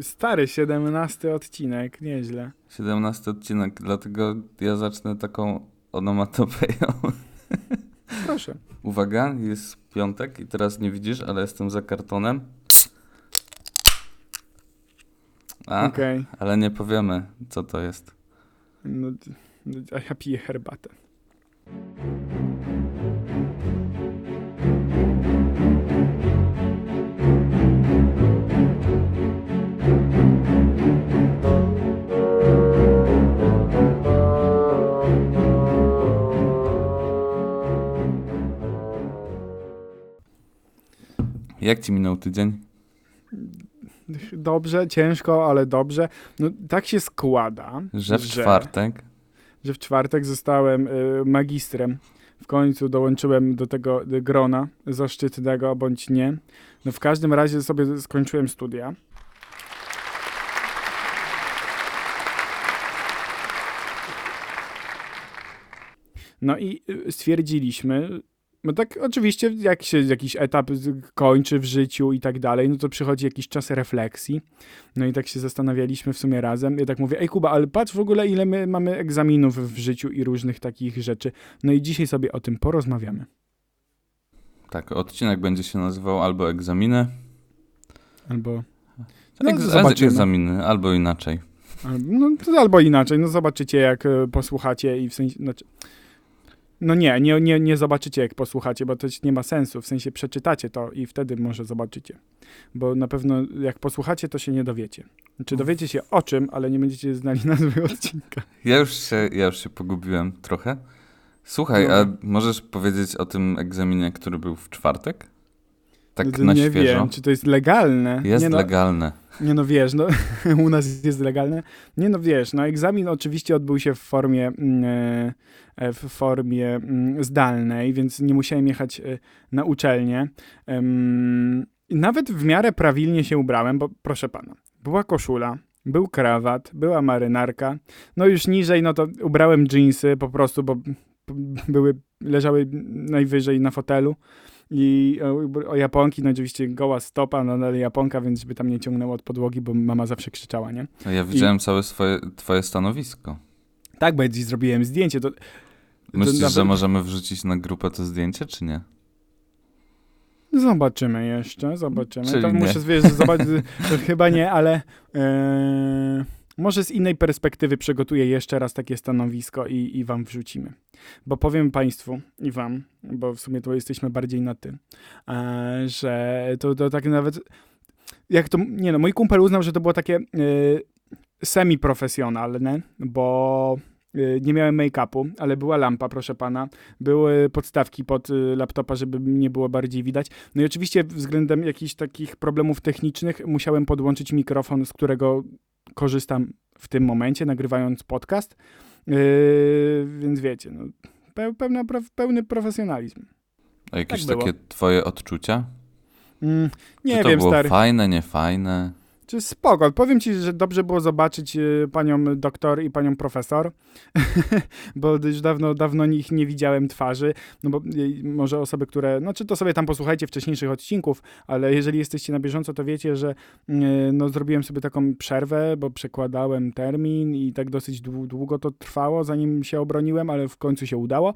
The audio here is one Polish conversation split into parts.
Stary, 17 odcinek, nieźle. 17 odcinek, dlatego ja zacznę taką onomatopeją. Proszę. Uwaga, jest piątek i teraz nie widzisz, ale jestem za kartonem. A, Okej. ale nie powiemy, co to jest. No, a ja piję herbatę. Jak ci minął tydzień? Dobrze, ciężko, ale dobrze. No tak się składa, Że w czwartek. że w czwartek zostałem y, magistrem. W końcu dołączyłem do tego grona zaszczytnego, bądź nie. No w każdym razie sobie skończyłem studia. No i y, stwierdziliśmy, no tak oczywiście jak się jakiś etap kończy w życiu i tak dalej, no to przychodzi jakiś czas refleksji. No i tak się zastanawialiśmy w sumie razem. Ja tak mówię, ej Kuba, ale patrz w ogóle ile my mamy egzaminów w życiu i różnych takich rzeczy. No i dzisiaj sobie o tym porozmawiamy. Tak, odcinek będzie się nazywał albo egzaminy. Albo, No, Egz- zobaczymy. egzaminy, albo inaczej. albo, no, albo inaczej, no zobaczycie jak e, posłuchacie i w sensie, znaczy, no nie, nie, nie, nie zobaczycie jak posłuchacie, bo to nie ma sensu, w sensie przeczytacie to i wtedy może zobaczycie. Bo na pewno jak posłuchacie, to się nie dowiecie. Czy dowiecie się o czym, ale nie będziecie znali nazwy odcinka. Ja już się, ja już się pogubiłem trochę. Słuchaj, No. a możesz powiedzieć o tym egzaminie, który był w czwartek? Tak na nie świeżo. wiem, czy to jest legalne. Jest nie, no, legalne. Nie no wiesz, no u nas jest legalne. Nie no wiesz, no egzamin oczywiście odbył się w formie, mm, e, w formie mm, zdalnej, więc nie musiałem jechać e, na uczelnię. Nawet w miarę prawilnie się ubrałem, bo proszę pana, była koszula, był krawat, była marynarka. No już niżej, no to ubrałem dżinsy po prostu, bo były, leżały najwyżej na fotelu. I o, o japonki, no oczywiście goła stopa, no ale japonka, więc żeby tam nie ciągnęło od podłogi, bo mama zawsze krzyczała, nie? No Ja widziałem całe swoje, twoje stanowisko. Tak, bo ja dziś zrobiłem zdjęcie, to... Myślisz, nawet- że możemy wrzucić na grupę to zdjęcie, czy nie? Zobaczymy jeszcze, zobaczymy. Czyli to nie. muszę wiesz, zobaczyć, to chyba nie, ale e, może z innej perspektywy przygotuję jeszcze raz takie stanowisko i, i wam wrzucimy. Bo powiem państwu i wam, bo w sumie to jesteśmy bardziej na ty, e, że to, to tak nawet, jak to, nie no, mój kumpel uznał, że to było takie e, semi-profesjonalne, bo e, nie miałem make-upu, ale była lampa, proszę pana, były podstawki pod laptopa, żeby nie było bardziej widać. No i oczywiście względem jakichś takich problemów technicznych musiałem podłączyć mikrofon, z którego korzystam w tym momencie, nagrywając podcast. Yy, więc wiecie, no, pe, pełna, pełny profesjonalizm. A jakieś Tak takie twoje odczucia? Mm, nie czy to wiem, było stary. fajne, niefajne? Czy spoko. Powiem ci, że dobrze było zobaczyć y, panią doktor i panią profesor, bo już dawno, dawno ich nie widziałem twarzy. No bo y, może osoby, które, no czy to sobie tam posłuchajcie wcześniejszych odcinków, ale jeżeli jesteście na bieżąco, to wiecie, że y, no zrobiłem sobie taką przerwę, bo przekładałem termin i tak dosyć dłu- długo to trwało, zanim się obroniłem, ale w końcu się udało.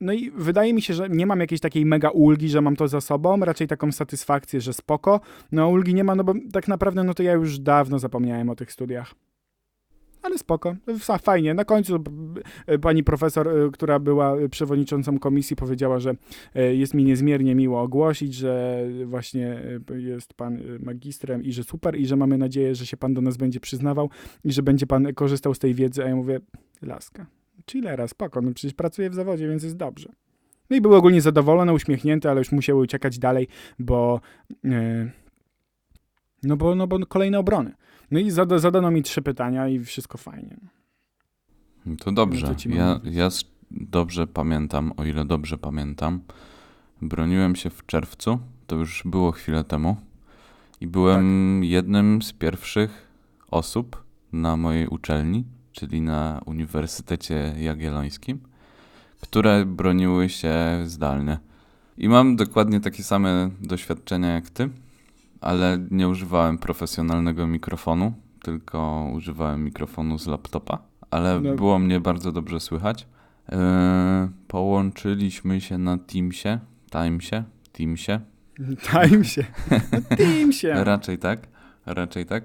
No i wydaje mi się, że nie mam jakiejś takiej mega ulgi, że mam to za sobą, raczej taką satysfakcję, że spoko. No ulgi nie ma, no bo tak naprawdę no to ja już dawno zapomniałem o tych studiach. Ale spoko, Fa- fajnie. Na końcu b- pani profesor, y, która była y, przewodniczącą komisji, powiedziała, że jest mi niezmiernie miło ogłosić, że właśnie jest pan magistrem i że super i że mamy nadzieję, że się pan do nas będzie przyznawał i że będzie pan korzystał z tej wiedzy, a ja mówię, laska, chillera, spoko, no przecież pracuję w zawodzie, więc jest dobrze. No i był ogólnie zadowolony, uśmiechnięty, ale już musiały uciekać dalej, bo y, no bo, no bo kolejne obrony. No i zada, zadano mi trzy pytania i wszystko fajnie. No To dobrze. ci mam Ja, ja dobrze pamiętam, o ile dobrze pamiętam. Broniłem się w czerwcu, to już było chwilę temu. I byłem Tak. jednym z pierwszych osób na mojej uczelni, czyli na Uniwersytecie Jagiellońskim, które broniły się zdalnie. I mam dokładnie takie same doświadczenia jak ty, ale nie używałem profesjonalnego mikrofonu, tylko używałem mikrofonu z laptopa, ale No. było mnie bardzo dobrze słychać. E, połączyliśmy się na Teamsie, Timesie, Teamsie, Time się. No, team się. raczej tak, raczej tak.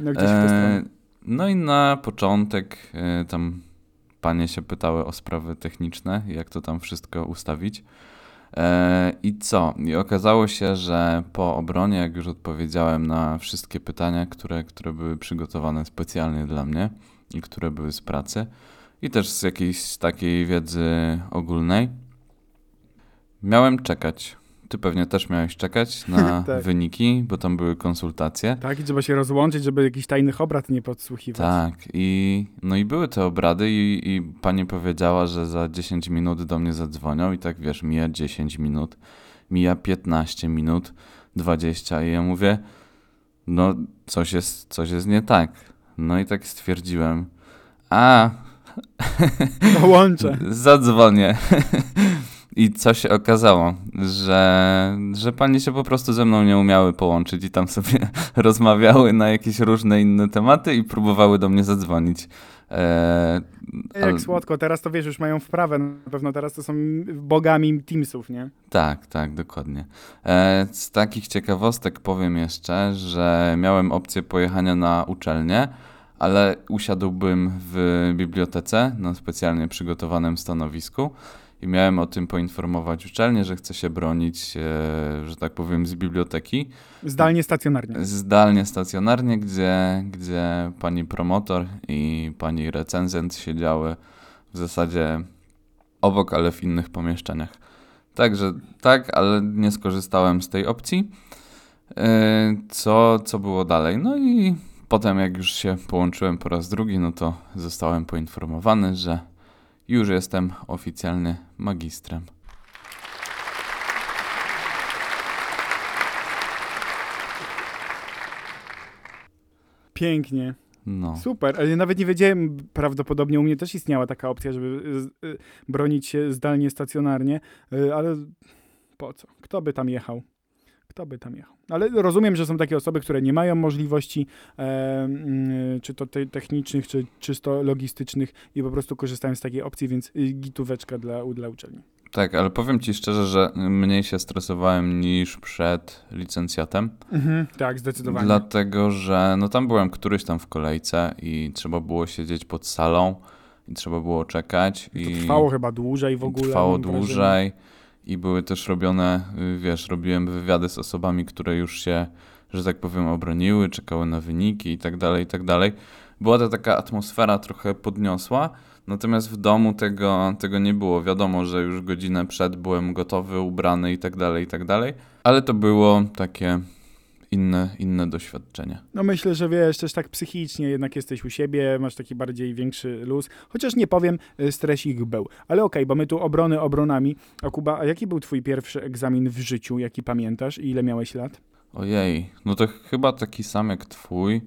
No gdzieś w E. no i na początek e, tam panie się pytały o sprawy techniczne, jak to tam wszystko ustawić. E, I co? I okazało się, że po obronie, jak już odpowiedziałem na wszystkie pytania, które, które były przygotowane specjalnie dla mnie i które były z pracy, i też z jakiejś takiej wiedzy ogólnej, miałem czekać. Ty pewnie też miałeś czekać na Tak. wyniki, bo tam były konsultacje. Tak, i trzeba się rozłączyć, żeby jakichś tajnych obrad nie podsłuchiwać. Tak, i no i były te obrady i, i pani powiedziała, że za 10 minut do mnie zadzwonią i tak wiesz, mija 10 minut, mija 15 minut, 20 i ja mówię, no coś jest, coś jest nie tak. No i tak stwierdziłem, a No łączę. zadzwonię. I co się okazało, że, że panie się po prostu ze mną nie umiały połączyć i tam sobie rozmawiały na jakieś różne inne tematy i próbowały do mnie zadzwonić. E, ale- Jak słodko, teraz to wiesz, już mają wprawę, na pewno teraz to są bogami Teamsów, nie? Tak, tak, dokładnie. E, z takich ciekawostek powiem jeszcze, że miałem opcję pojechania na uczelnię, ale usiadłbym w bibliotece na specjalnie przygotowanym stanowisku i miałem o tym poinformować uczelnię, że chcę się bronić, e, że tak powiem, z biblioteki. Zdalnie, stacjonarnie. Zdalnie, stacjonarnie, gdzie, gdzie pani promotor i pani recenzent siedziały w zasadzie obok, ale w innych pomieszczeniach. Także tak, ale nie skorzystałem z tej opcji. Yy, Co, co było dalej? No i potem, jak już się połączyłem po raz drugi, no to zostałem poinformowany, że już jestem oficjalnie magistrem. Pięknie. No. Super, ale nawet nie wiedziałem, prawdopodobnie u mnie też istniała taka opcja, żeby y, bronić się zdalnie, stacjonarnie, y, ale po co? Kto by tam jechał? Kto by tam jechał? Ale rozumiem, że są takie osoby, które nie mają możliwości, e, mm, czy to te, technicznych, czy czysto logistycznych i po prostu korzystają z takiej opcji, więc y, gitóweczka dla, dla uczelni. Tak, ale powiem ci szczerze, że mniej się stresowałem niż przed licencjatem. Mhm, tak, zdecydowanie. Dlatego, że no tam byłem któryś tam w kolejce i trzeba było siedzieć pod salą i trzeba było czekać. To i trwało chyba dłużej w ogóle. Trwało mam wrażenie. I były też robione, y, wiesz, robiłem wywiady z osobami, które już się, że tak powiem, obroniły, czekały na wyniki i tak dalej, i tak dalej. Była to taka atmosfera trochę podniosła, natomiast w domu tego, tego nie było. Wiadomo, że już godzinę przed byłem gotowy, ubrany i tak dalej, i tak dalej, ale to było takie inne, inne doświadczenie. No myślę, że wiesz, też tak psychicznie jednak jesteś u siebie, masz taki bardziej większy luz. Chociaż nie powiem, y, stresik był. Ale okej, bo my tu obrony obronami. A Kuba, a jaki był twój pierwszy egzamin w życiu, jaki pamiętasz i ile miałeś lat? Ojej, no to chyba taki sam jak twój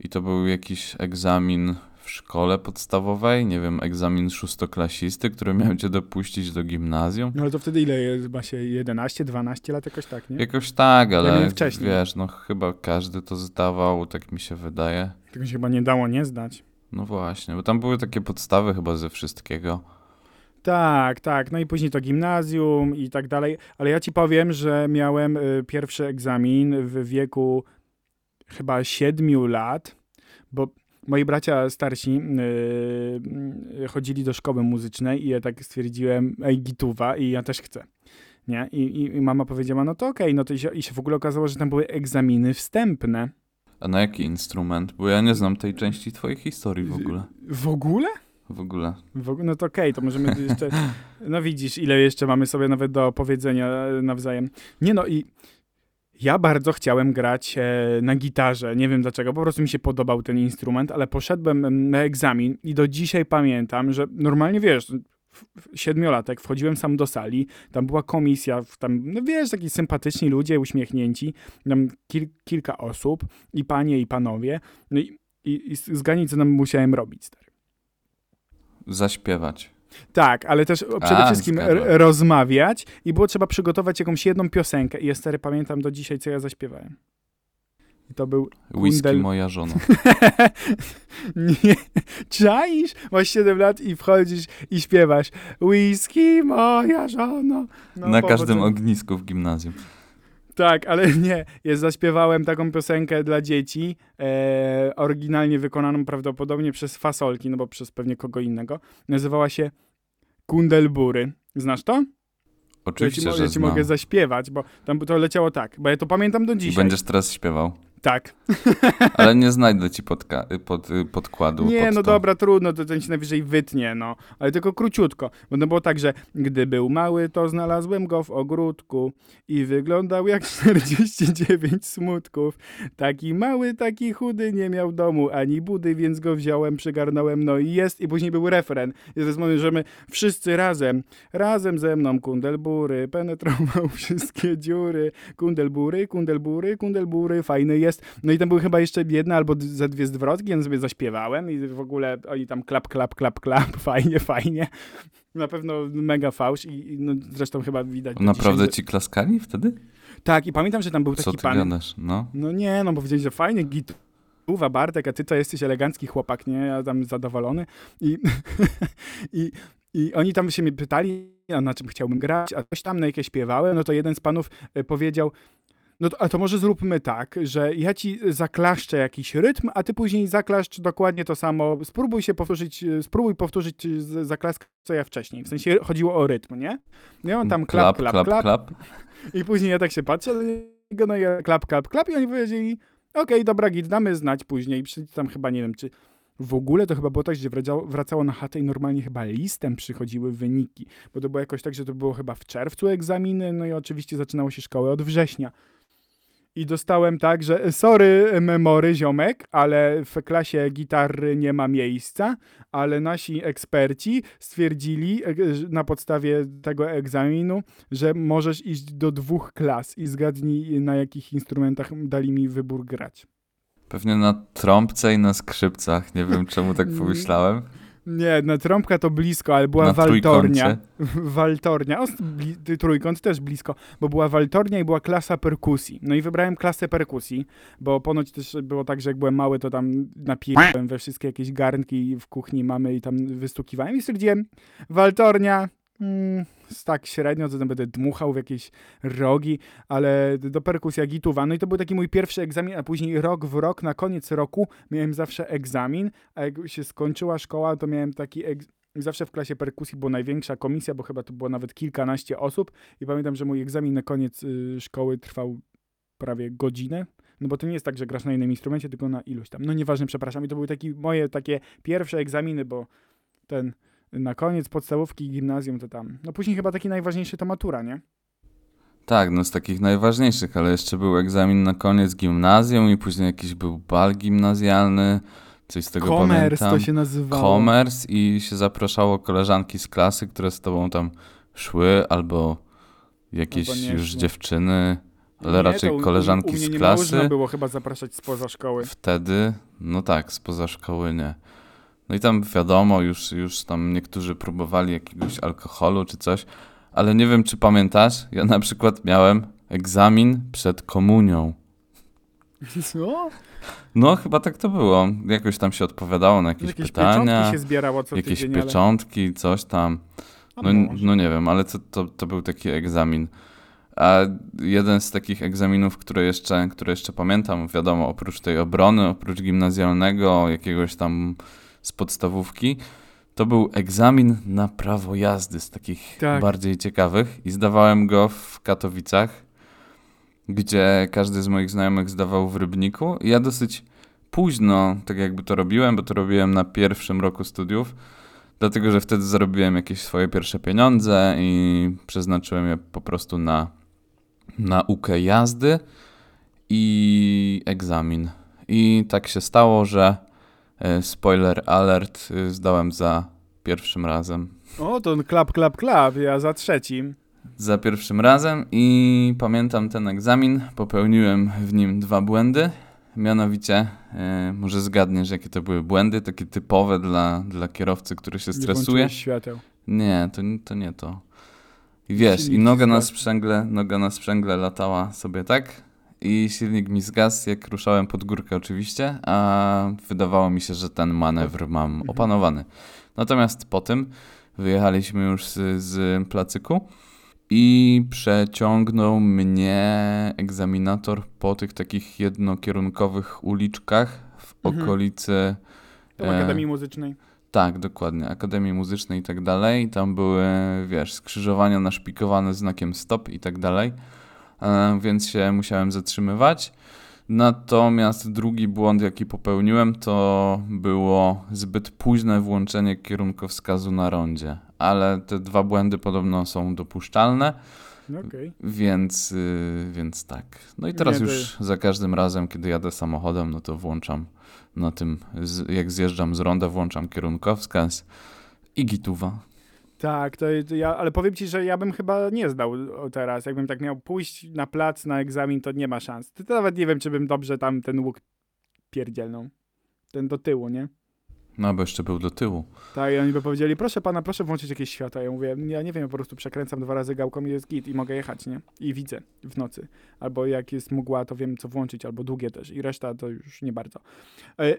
i to był jakiś egzamin w szkole podstawowej, nie wiem, egzamin szóstoklasisty, który miał cię dopuścić do gimnazjum. No ale to wtedy ile jest? Ma się 11, 12 lat jakoś tak, nie? Jakoś tak, ale miałem wcześniej. wiesz, no chyba każdy to zdawał, tak mi się wydaje. Tego się chyba nie dało nie zdać. No właśnie, bo tam były takie podstawy chyba ze wszystkiego. Tak, tak. No i później to gimnazjum i tak dalej. Ale ja ci powiem, że miałem y, pierwszy egzamin w wieku chyba 7 lat, bo moi bracia starsi y, y, chodzili do szkoły muzycznej i ja tak stwierdziłem, ej, gituwa i ja też chcę. Nie? I, i, mama powiedziała, no to okej, no to i się, i się w ogóle okazało, że tam były egzaminy wstępne. A na jaki instrument? Bo ja nie znam tej części twojej historii w ogóle. W ogóle? W ogóle. W ogóle, no to okej, to możemy jeszcze. No widzisz, ile jeszcze mamy sobie nawet do powiedzenia nawzajem. Nie no i ja bardzo chciałem grać e, na gitarze. Nie wiem dlaczego, po prostu mi się podobał ten instrument, ale poszedłem em, na egzamin i do dzisiaj pamiętam, że normalnie wiesz. Siedmiolatek, wchodziłem sam do sali, tam była komisja, tam, no wiesz, taki sympatyczni ludzie, uśmiechnięci, tam kil, kilka osób, i panie, i panowie, no i, i, i co nam musiałem robić, stary. Zaśpiewać. Tak, ale też przede A, wszystkim rozmawiać i było trzeba przygotować jakąś jedną piosenkę. I ja stary pamiętam do dzisiaj, co ja zaśpiewałem. To był Whisky Kundel. moja żona. Nie, czaisz? Masz 7 lat i wchodzisz i śpiewasz Whisky moja żona. No, Na każdym ognisku w gimnazjum. Tak, ale nie. Ja zaśpiewałem taką piosenkę dla dzieci, e, oryginalnie wykonaną prawdopodobnie przez Fasolki, no bo przez pewnie kogo innego. Nazywała się Kundelbury. Znasz to? Ja Oczywiście, ci, mo- że ja ci mogę zaśpiewać, bo tam to leciało tak, bo ja to pamiętam do I dzisiaj. będziesz teraz śpiewał. Tak. Ale nie znajdę ci podka- pod, podkładu. Nie, pod no to. dobra, trudno, to ten się najwyżej wytnie, no. Ale tylko króciutko, bo to było tak, że gdy był mały, to znalazłem go w ogródku i wyglądał jak 49 smutków. Taki mały, taki chudy, nie miał domu ani budy, więc go wziąłem, przygarnąłem, no i jest. I później był refren. I moment, że my wszyscy razem, razem ze mną kundelbury, penetrował wszystkie dziury. Kundelbury, kundelbury, kundelbury, fajny jest. No i tam były chyba jeszcze jedna albo ze dwie zwrotki, ja sobie zaśpiewałem i w ogóle oni tam klap, klap, klap, klap, fajnie, fajnie. Na pewno mega fałsz i, i no, zresztą chyba widać. Naprawdę dzisiaj, ci klaskali wtedy? Tak, i pamiętam, że tam był Co taki pan. gadasz? No. No nie, no bo powiedzieli, że fajnie, git. Uwa Bartek, a ty to jesteś elegancki chłopak, nie? Ja tam zadowolony. I, i, I oni tam się mnie pytali, a na czym chciałbym grać, a coś tam, na jakie śpiewałem, no to jeden z panów e, powiedział, no to, a to może zróbmy tak, że ja ci zaklaszczę jakiś rytm, a ty później zaklaszcz dokładnie to samo. Spróbuj się powtórzyć, e, spróbuj powtórzyć e, z- zaklaskę, co ja wcześniej. W sensie chodziło o rytm, nie? No i on tam klap, klap, klap, klap. i później ja tak się patrzę no i ja klap, klap, klap i oni powiedzieli, okej, dobra, git, damy znać później. I przyszli tam chyba, nie wiem, czy w ogóle to chyba było tak, że wracało, wracało na chatę i normalnie chyba listem przychodziły wyniki, bo to było jakoś tak, że to było chyba w czerwcu egzaminy, no i oczywiście zaczynało się szkoły od września. I dostałem tak, że sorry memory ziomek, ale w klasie gitary nie ma miejsca, ale nasi eksperci stwierdzili e, na podstawie tego egzaminu, że możesz iść do dwóch klas i zgadnij na jakich instrumentach dali mi wybór grać. Pewnie na trąbce i na skrzypcach. Nie wiem, czemu tak pomyślałem. Nie, na trąbka to blisko, ale była na waltornia. Waltornia, o, bli, trójkąt też blisko, bo była waltornia i była klasa perkusji. No i wybrałem klasę perkusji, bo ponoć też było tak, że jak byłem mały, to tam napiłem we wszystkie jakieś garnki w kuchni mamy i tam wystukiwałem i stwierdziłem, waltornia, mm, tak średnio, to tam będę dmuchał w jakieś rogi, ale do perkusja gituwa. No i to był taki mój pierwszy egzamin, a później rok w rok, na koniec roku miałem zawsze egzamin, a jak się skończyła szkoła, to miałem taki egzamin, Zawsze w klasie perkusji była największa komisja, bo chyba to było nawet kilkanaście osób i pamiętam, że mój egzamin na koniec y, szkoły trwał prawie godzinę. No bo to nie jest tak, że grasz na innym instrumencie, tylko na iluś tam. No nieważne, przepraszam. I to były takie moje takie pierwsze egzaminy, bo ten na koniec podstawówki i gimnazjum to tam. No później chyba taki najważniejszy to matura, nie? Tak, no z takich najważniejszych, ale jeszcze był egzamin na koniec gimnazjum i później jakiś był bal gimnazjalny, coś z tego Komers pamiętam. to się nazywało. Komers i się zapraszało koleżanki z klasy, które z tobą tam szły, albo jakieś Albo nie już dziewczyny, ale Nie, raczej to u- koleżanki u mnie z nie klasy. można było chyba zapraszać spoza szkoły. Wtedy, no tak, spoza szkoły nie. No i tam wiadomo, już, już tam niektórzy próbowali jakiegoś alkoholu czy coś, ale nie wiem, czy pamiętasz, ja na przykład miałem egzamin przed komunią. Co? No, chyba tak to było. Jakoś tam się odpowiadało na jakieś, Jakieś pytania, zbierało co jakieś tydzień, ale... pieczątki, coś tam. No, no nie wiem, ale to, to, to był taki egzamin. A jeden z takich egzaminów, które jeszcze, które jeszcze pamiętam, wiadomo, oprócz tej obrony, oprócz gimnazjalnego, jakiegoś tam z podstawówki, to był egzamin na prawo jazdy z takich Tak. bardziej ciekawych i zdawałem go w Katowicach, gdzie każdy z moich znajomych zdawał w Rybniku. I ja dosyć późno tak jakby to robiłem, bo to robiłem na pierwszym roku studiów, dlatego że wtedy zarobiłem jakieś swoje pierwsze pieniądze i przeznaczyłem je po prostu na naukę jazdy i egzamin. I tak się stało, że spoiler alert e, zdałem za pierwszym razem. O, to klap, klap, klap, ja za trzecim. Za pierwszym razem i pamiętam ten egzamin, popełniłem w nim dwa błędy. Mianowicie, e, może zgadniesz, jakie to były błędy, takie typowe dla, dla kierowcy, który się Nie stresuje. włączyłeś świateł. Nie, to, to nie to. I wiesz, i noga na sprzęgle, noga na sprzęgle latała sobie tak i silnik mi zgasł, jak ruszałem pod górkę oczywiście, a wydawało mi się, że ten manewr mam Mhm. opanowany. Natomiast po tym wyjechaliśmy już z, z placyku i przeciągnął mnie egzaminator po tych takich jednokierunkowych uliczkach w Mhm. okolicy... Do e, Akademii Muzycznej. Tak, dokładnie. Akademii Muzycznej i tak dalej. Tam były, wiesz, skrzyżowania naszpikowane znakiem stop i tak dalej. E, Więc się musiałem zatrzymywać. Natomiast drugi błąd, jaki popełniłem, to było zbyt późne włączenie kierunkowskazu na rondzie. Ale te dwa błędy podobno są dopuszczalne, No okej. więc, y, więc tak. No i teraz Nie, już za każdym razem, kiedy jadę samochodem, no to włączam na tym, z, jak zjeżdżam z ronda, włączam kierunkowskaz i gituwa. Tak, to, to ja, ale powiem ci, że ja bym chyba nie zdał teraz. Jakbym tak miał pójść na plac na egzamin, to nie ma szans. To, nawet nie wiem, czy bym dobrze tam ten łuk pierdzielnął. Ten do tyłu, nie? No, bo jeszcze był do tyłu. Tak, i oni by powiedzieli, proszę pana, proszę włączyć jakieś światła. Ja mówię, ja nie wiem, ja po prostu przekręcam dwa razy gałką i jest git i mogę jechać, nie? I widzę w nocy. Albo jak jest mgła, to wiem, co włączyć, albo długie też. I reszta to już nie bardzo. E,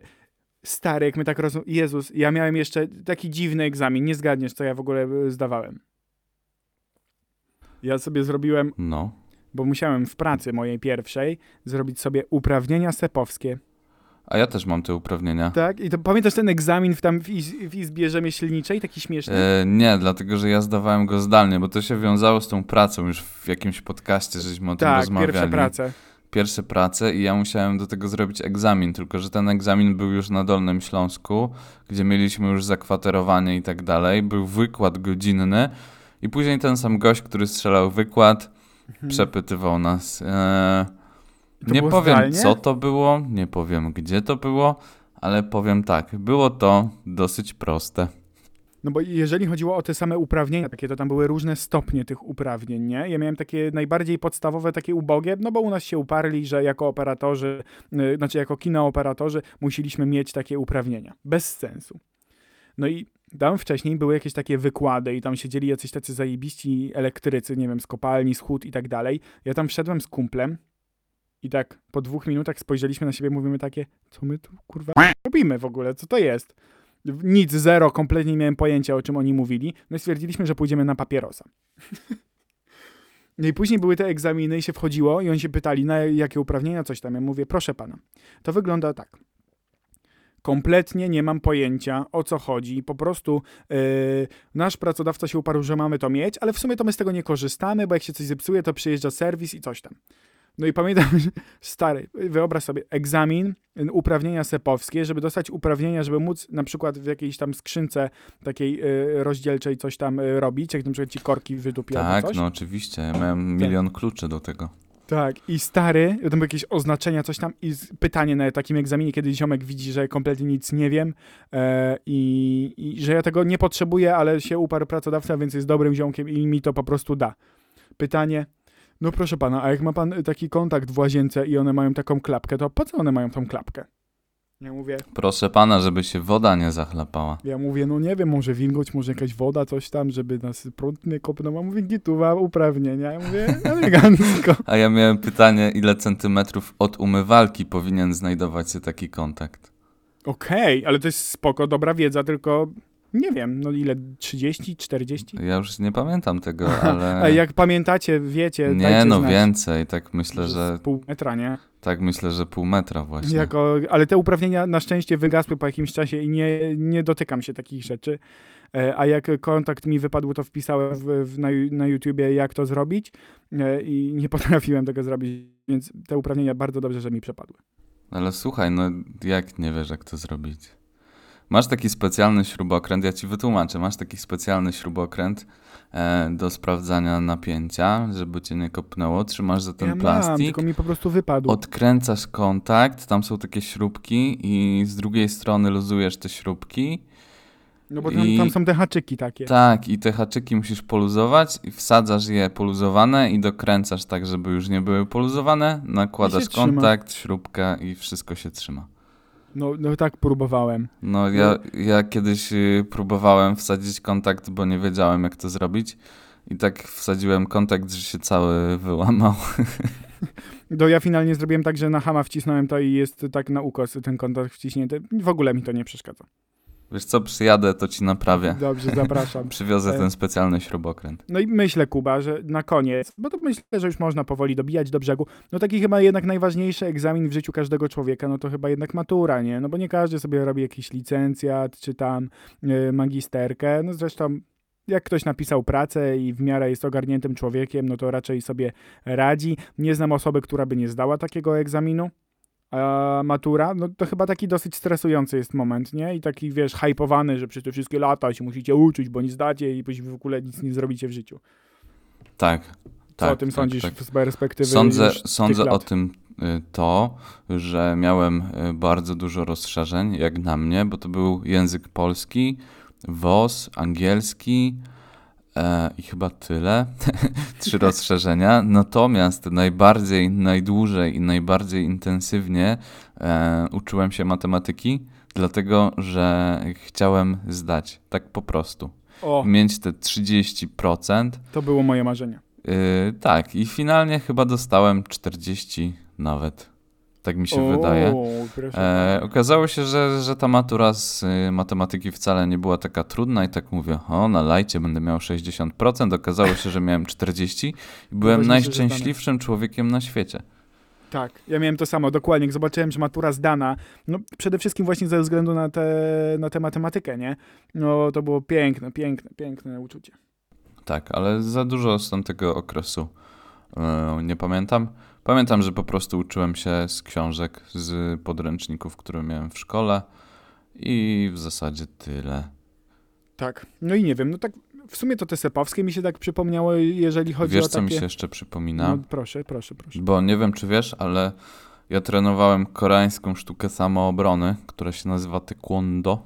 stary, jak my tak rozum... Jezus, ja miałem jeszcze taki dziwny egzamin. Nie zgadniesz, co ja w ogóle e, zdawałem. Ja sobie zrobiłem, No. bo musiałem w pracy mojej pierwszej zrobić sobie uprawnienia sepowskie. A ja też mam te uprawnienia. Tak? I to pamiętasz ten egzamin w, tam w, iz, w izbie rzemieślniczej? Taki śmieszny? E, nie, dlatego że ja zdawałem go zdalnie, bo to się wiązało z tą pracą już w jakimś podcaście, żeśmy o tym tak, rozmawiali. pierwsze prace. Pierwsze prace i ja musiałem do tego zrobić egzamin, tylko że ten egzamin był już na Dolnym Śląsku, gdzie mieliśmy już zakwaterowanie i tak dalej. Był wykład godzinny i później ten sam gość, który strzelał wykład, Mhm. przepytywał nas. E, To nie powiem, zdalnie? co to było, nie powiem, gdzie to było, ale powiem tak, było to dosyć proste. No bo jeżeli chodziło o te same uprawnienia, takie to tam były różne stopnie tych uprawnień, nie? Ja miałem takie najbardziej podstawowe, takie ubogie, no bo u nas się uparli, że jako operatorzy, yy, znaczy jako kinooperatorzy musiliśmy mieć takie uprawnienia. Bez sensu. No i tam wcześniej były jakieś takie wykłady i tam siedzieli jacyś tacy zajebiści elektrycy, nie wiem, z kopalni, z hut i tak dalej. Ja tam wszedłem z kumplem i tak po dwóch minutach spojrzeliśmy na siebie, mówimy takie, co my tu kurwa robimy w ogóle, co to jest? Nic, zero, kompletnie nie miałem pojęcia, o czym oni mówili. No i stwierdziliśmy, że pójdziemy na papierosa. No i później były te egzaminy i się wchodziło i oni się pytali, na jakie uprawnienia, coś tam. Ja mówię, proszę pana, to wygląda tak. Kompletnie nie mam pojęcia, o co chodzi. Po prostu yy, nasz pracodawca się uparł, że mamy to mieć, ale w sumie to my z tego nie korzystamy, bo jak się coś zepsuje, to przyjeżdża serwis i coś tam. No i pamiętam, że stary, wyobraź sobie, egzamin, uprawnienia sepowskie, żeby dostać uprawnienia, żeby móc na przykład w jakiejś tam skrzynce takiej y, rozdzielczej coś tam y, robić, jak na przykład ci korki wydupi albo Tak, coś. no oczywiście, ja miałem milion kluczy do tego. Tak, i stary, tam jakieś oznaczenia, coś tam i pytanie na takim egzaminie, kiedy ziomek widzi, że kompletnie nic nie wiem e, i, i że ja tego nie potrzebuję, ale się uparł pracodawca, więc jest dobrym ziomkiem i mi to po prostu da. Pytanie, no proszę pana, a jak ma pan taki kontakt w łazience i one mają taką klapkę, to po co one mają tą klapkę? Ja mówię, Proszę pana, żeby się woda nie zachlapała. ja mówię, no nie wiem, może wilgoć, może jakaś woda, coś tam, żeby nas prąd nie kopnął, a mówię, gituwa, uprawnienia. Ja mówię, elegancko. A ja miałem pytanie, ile centymetrów od umywalki powinien znajdować się taki kontakt? Okej, ale to jest spoko, dobra wiedza, tylko nie wiem, no ile, 30, 40? Ja już nie pamiętam tego, ale... A jak pamiętacie, wiecie, Nie, no znać. więcej, tak myślę, z że Pół metra, nie? tak myślę, że pół metra właśnie. Jako, ale te uprawnienia na szczęście wygasły po jakimś czasie i nie, nie dotykam się takich rzeczy. E, A jak kontakt mi wypadł, to wpisałem w, w, na, na YouTubie, jak to zrobić e, i nie potrafiłem tego zrobić, więc te uprawnienia bardzo dobrze, że mi przepadły. Ale słuchaj, no jak nie wiesz, jak to zrobić? Masz taki specjalny śrubokręt, ja ci wytłumaczę. Masz taki specjalny śrubokręt e, do sprawdzania napięcia, żeby cię nie kopnęło. Trzymasz za ten ja mam, plastik, tylko mi po prostu wypadł. odkręcasz kontakt, tam są takie śrubki i z drugiej strony luzujesz te śrubki. no bo tam, i- tam są te haczyki takie. Tak, i te haczyki musisz poluzować i wsadzasz je poluzowane i dokręcasz tak, żeby już nie były poluzowane. Nakładasz się trzyma. kontakt, śrubkę i wszystko się trzyma. No, no tak próbowałem. No ja, ja kiedyś y, próbowałem wsadzić kontakt, bo nie wiedziałem jak to zrobić. I tak wsadziłem kontakt, że się cały wyłamał. To ja finalnie zrobiłem tak, że na hama wcisnąłem to i jest tak na ukos ten kontakt wciśnięty. W ogóle mi to nie przeszkadza. Wiesz co, przyjadę, to ci naprawię. Dobrze, zapraszam. Przywiozę E. ten specjalny śrubokręt. No i myślę, Kuba, że na koniec, bo to myślę, że już można powoli dobijać do brzegu, no taki chyba jednak najważniejszy egzamin w życiu każdego człowieka, no to chyba jednak matura, nie? No bo nie każdy sobie robi jakiś licencjat, czy tam y, magisterkę, no zresztą jak ktoś napisał pracę i w miarę jest ogarniętym człowiekiem, no to raczej sobie radzi. Nie znam osoby, która by nie zdała takiego egzaminu. Matura, no to chyba taki dosyć stresujący jest moment, nie? I taki, wiesz, hypowany, że przez te wszystkie lata się musicie uczyć, bo nie zdacie i później w ogóle nic nie zrobicie w życiu. Tak. Co tak, o tym tak, sądzisz tak. z perspektywy Sądzę, sądzę o tym y, to, że miałem y, bardzo dużo rozszerzeń, jak na mnie, bo to był język polski, WOS, angielski e, i chyba tyle. Trzy rozszerzenia. Natomiast najbardziej, najdłużej i najbardziej intensywnie e, uczyłem się matematyki, dlatego że chciałem zdać, tak po prostu. O, Mieć te 30%. to było moje marzenie. Yy, tak, i finalnie chyba dostałem 40 nawet. Tak mi się o, wydaje. E, okazało się, że, że ta matura z y, matematyki wcale nie była taka trudna i tak mówię, o na lajcie będę miał 60%. Okazało się, że miałem 40 i byłem Najważniejsze, że najszczęśliwszym człowiekiem na świecie. Tak, ja miałem to samo, dokładnie. Jak zobaczyłem, że matura zdana, no przede wszystkim właśnie ze względu na tę na tę matematykę, nie? No to było piękne, piękne, piękne uczucie. Tak, ale za dużo z tamtego okresu e, nie pamiętam. Pamiętam, że po prostu uczyłem się z książek, z podręczników, które miałem w szkole i w zasadzie tyle. Tak, no i nie wiem, no tak w sumie to te sepowskie mi się tak przypomniało, jeżeli chodzi Wiesz, o co takie... mi się jeszcze przypomina? No proszę, proszę, proszę. Bo nie wiem, czy wiesz, ale ja trenowałem koreańską sztukę samoobrony, która się nazywa taekwondo.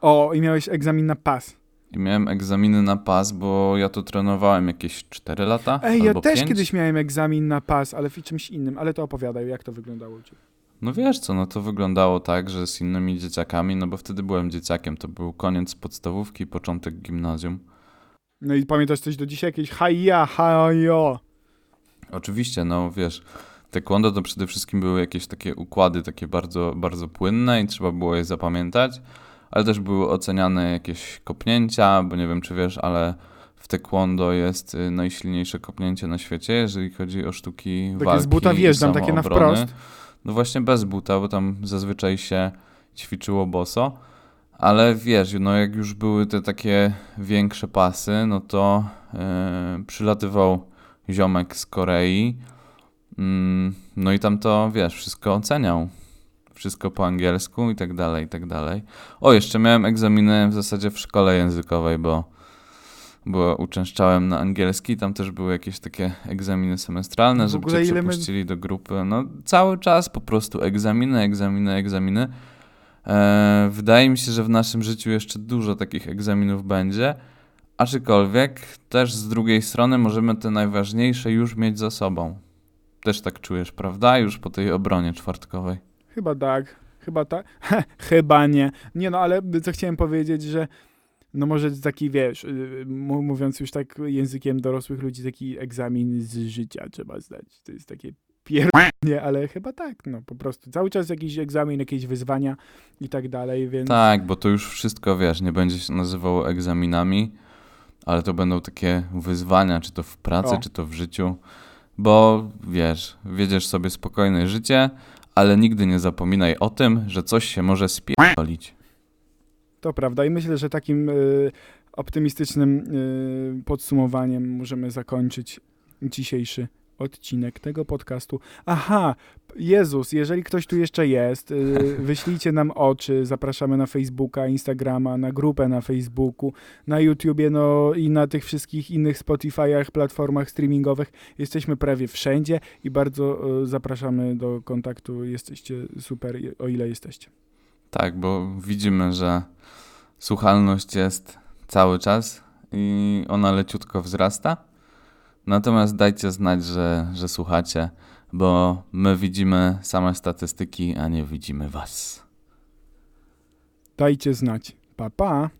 O, i miałeś egzamin na pas. I miałem egzaminy na pas, bo ja to trenowałem jakieś 4 lata. Ej, ja też 5. kiedyś miałem egzamin na pas, ale w czymś innym, ale to opowiadaj, jak to wyglądało ciebie. No wiesz co, no to wyglądało tak, że z innymi dzieciakami, no bo wtedy byłem dzieciakiem, to był koniec podstawówki, początek gimnazjum. No i pamiętasz coś do dzisiaj? Jakieś haja, hajo. Oczywiście, no wiesz, taekwondo to przede wszystkim były jakieś takie układy, takie bardzo, bardzo płynne i trzeba było je zapamiętać, ale też były oceniane jakieś kopnięcia, bo nie wiem czy wiesz, ale w taekwondo jest y, najsilniejsze kopnięcie na świecie, jeżeli chodzi o sztuki Takie walki z buta wjeżdżam, takie na wprost. No właśnie bez buta, bo tam zazwyczaj się ćwiczyło boso. Ale wiesz, no jak już były te takie większe pasy, no to yy, przylatywał ziomek z Korei. Mm, no i tam to, wiesz, wszystko oceniał. Wszystko po angielsku i tak dalej, i tak dalej. O, jeszcze miałem egzaminy w zasadzie w szkole językowej, bo, bo uczęszczałem na angielski. Tam też były jakieś takie egzaminy semestralne, W żeby cię ile my- przepuścili do grupy. No cały czas po prostu egzaminy, egzaminy, egzaminy. E, wydaje mi się, że w naszym życiu jeszcze dużo takich egzaminów będzie. Aczkolwiek też z drugiej strony możemy te najważniejsze już mieć za sobą. Też tak czujesz, prawda? Już po tej obronie czwartkowej. Chyba tak, chyba tak. chyba nie. Nie no, ale co chciałem powiedzieć, że no może taki, wiesz, y, m- mówiąc już tak językiem dorosłych ludzi, taki egzamin z życia trzeba zdać. To jest takie pierdnie, ale chyba tak, no po prostu. Cały czas jakiś egzamin, jakieś wyzwania i tak dalej, więc... Tak, bo to już wszystko wiesz, nie będzie się nazywało egzaminami, ale to będą takie wyzwania, czy to w pracy, O. czy to w życiu. Bo wiesz, wiedziesz sobie spokojne życie, ale nigdy nie zapominaj o tym, że coś się może spierdolić. To prawda i myślę, że takim y, optymistycznym y, podsumowaniem możemy zakończyć dzisiejszy odcinek tego podcastu. Aha, Jezus, jeżeli ktoś tu jeszcze jest, y, wyślijcie nam oczy, zapraszamy na Facebooka, Instagrama, na grupę na Facebooku, na YouTubie, no i na tych wszystkich innych Spotify'ach, platformach streamingowych. Jesteśmy prawie wszędzie i bardzo y, zapraszamy do kontaktu. Jesteście super, o ile jesteście. Tak, bo widzimy, że słuchalność jest cały czas i ona leciutko wzrasta. Natomiast dajcie znać, że, że słuchacie, bo my widzimy same statystyki, a nie widzimy was. Dajcie znać. Pa, pa.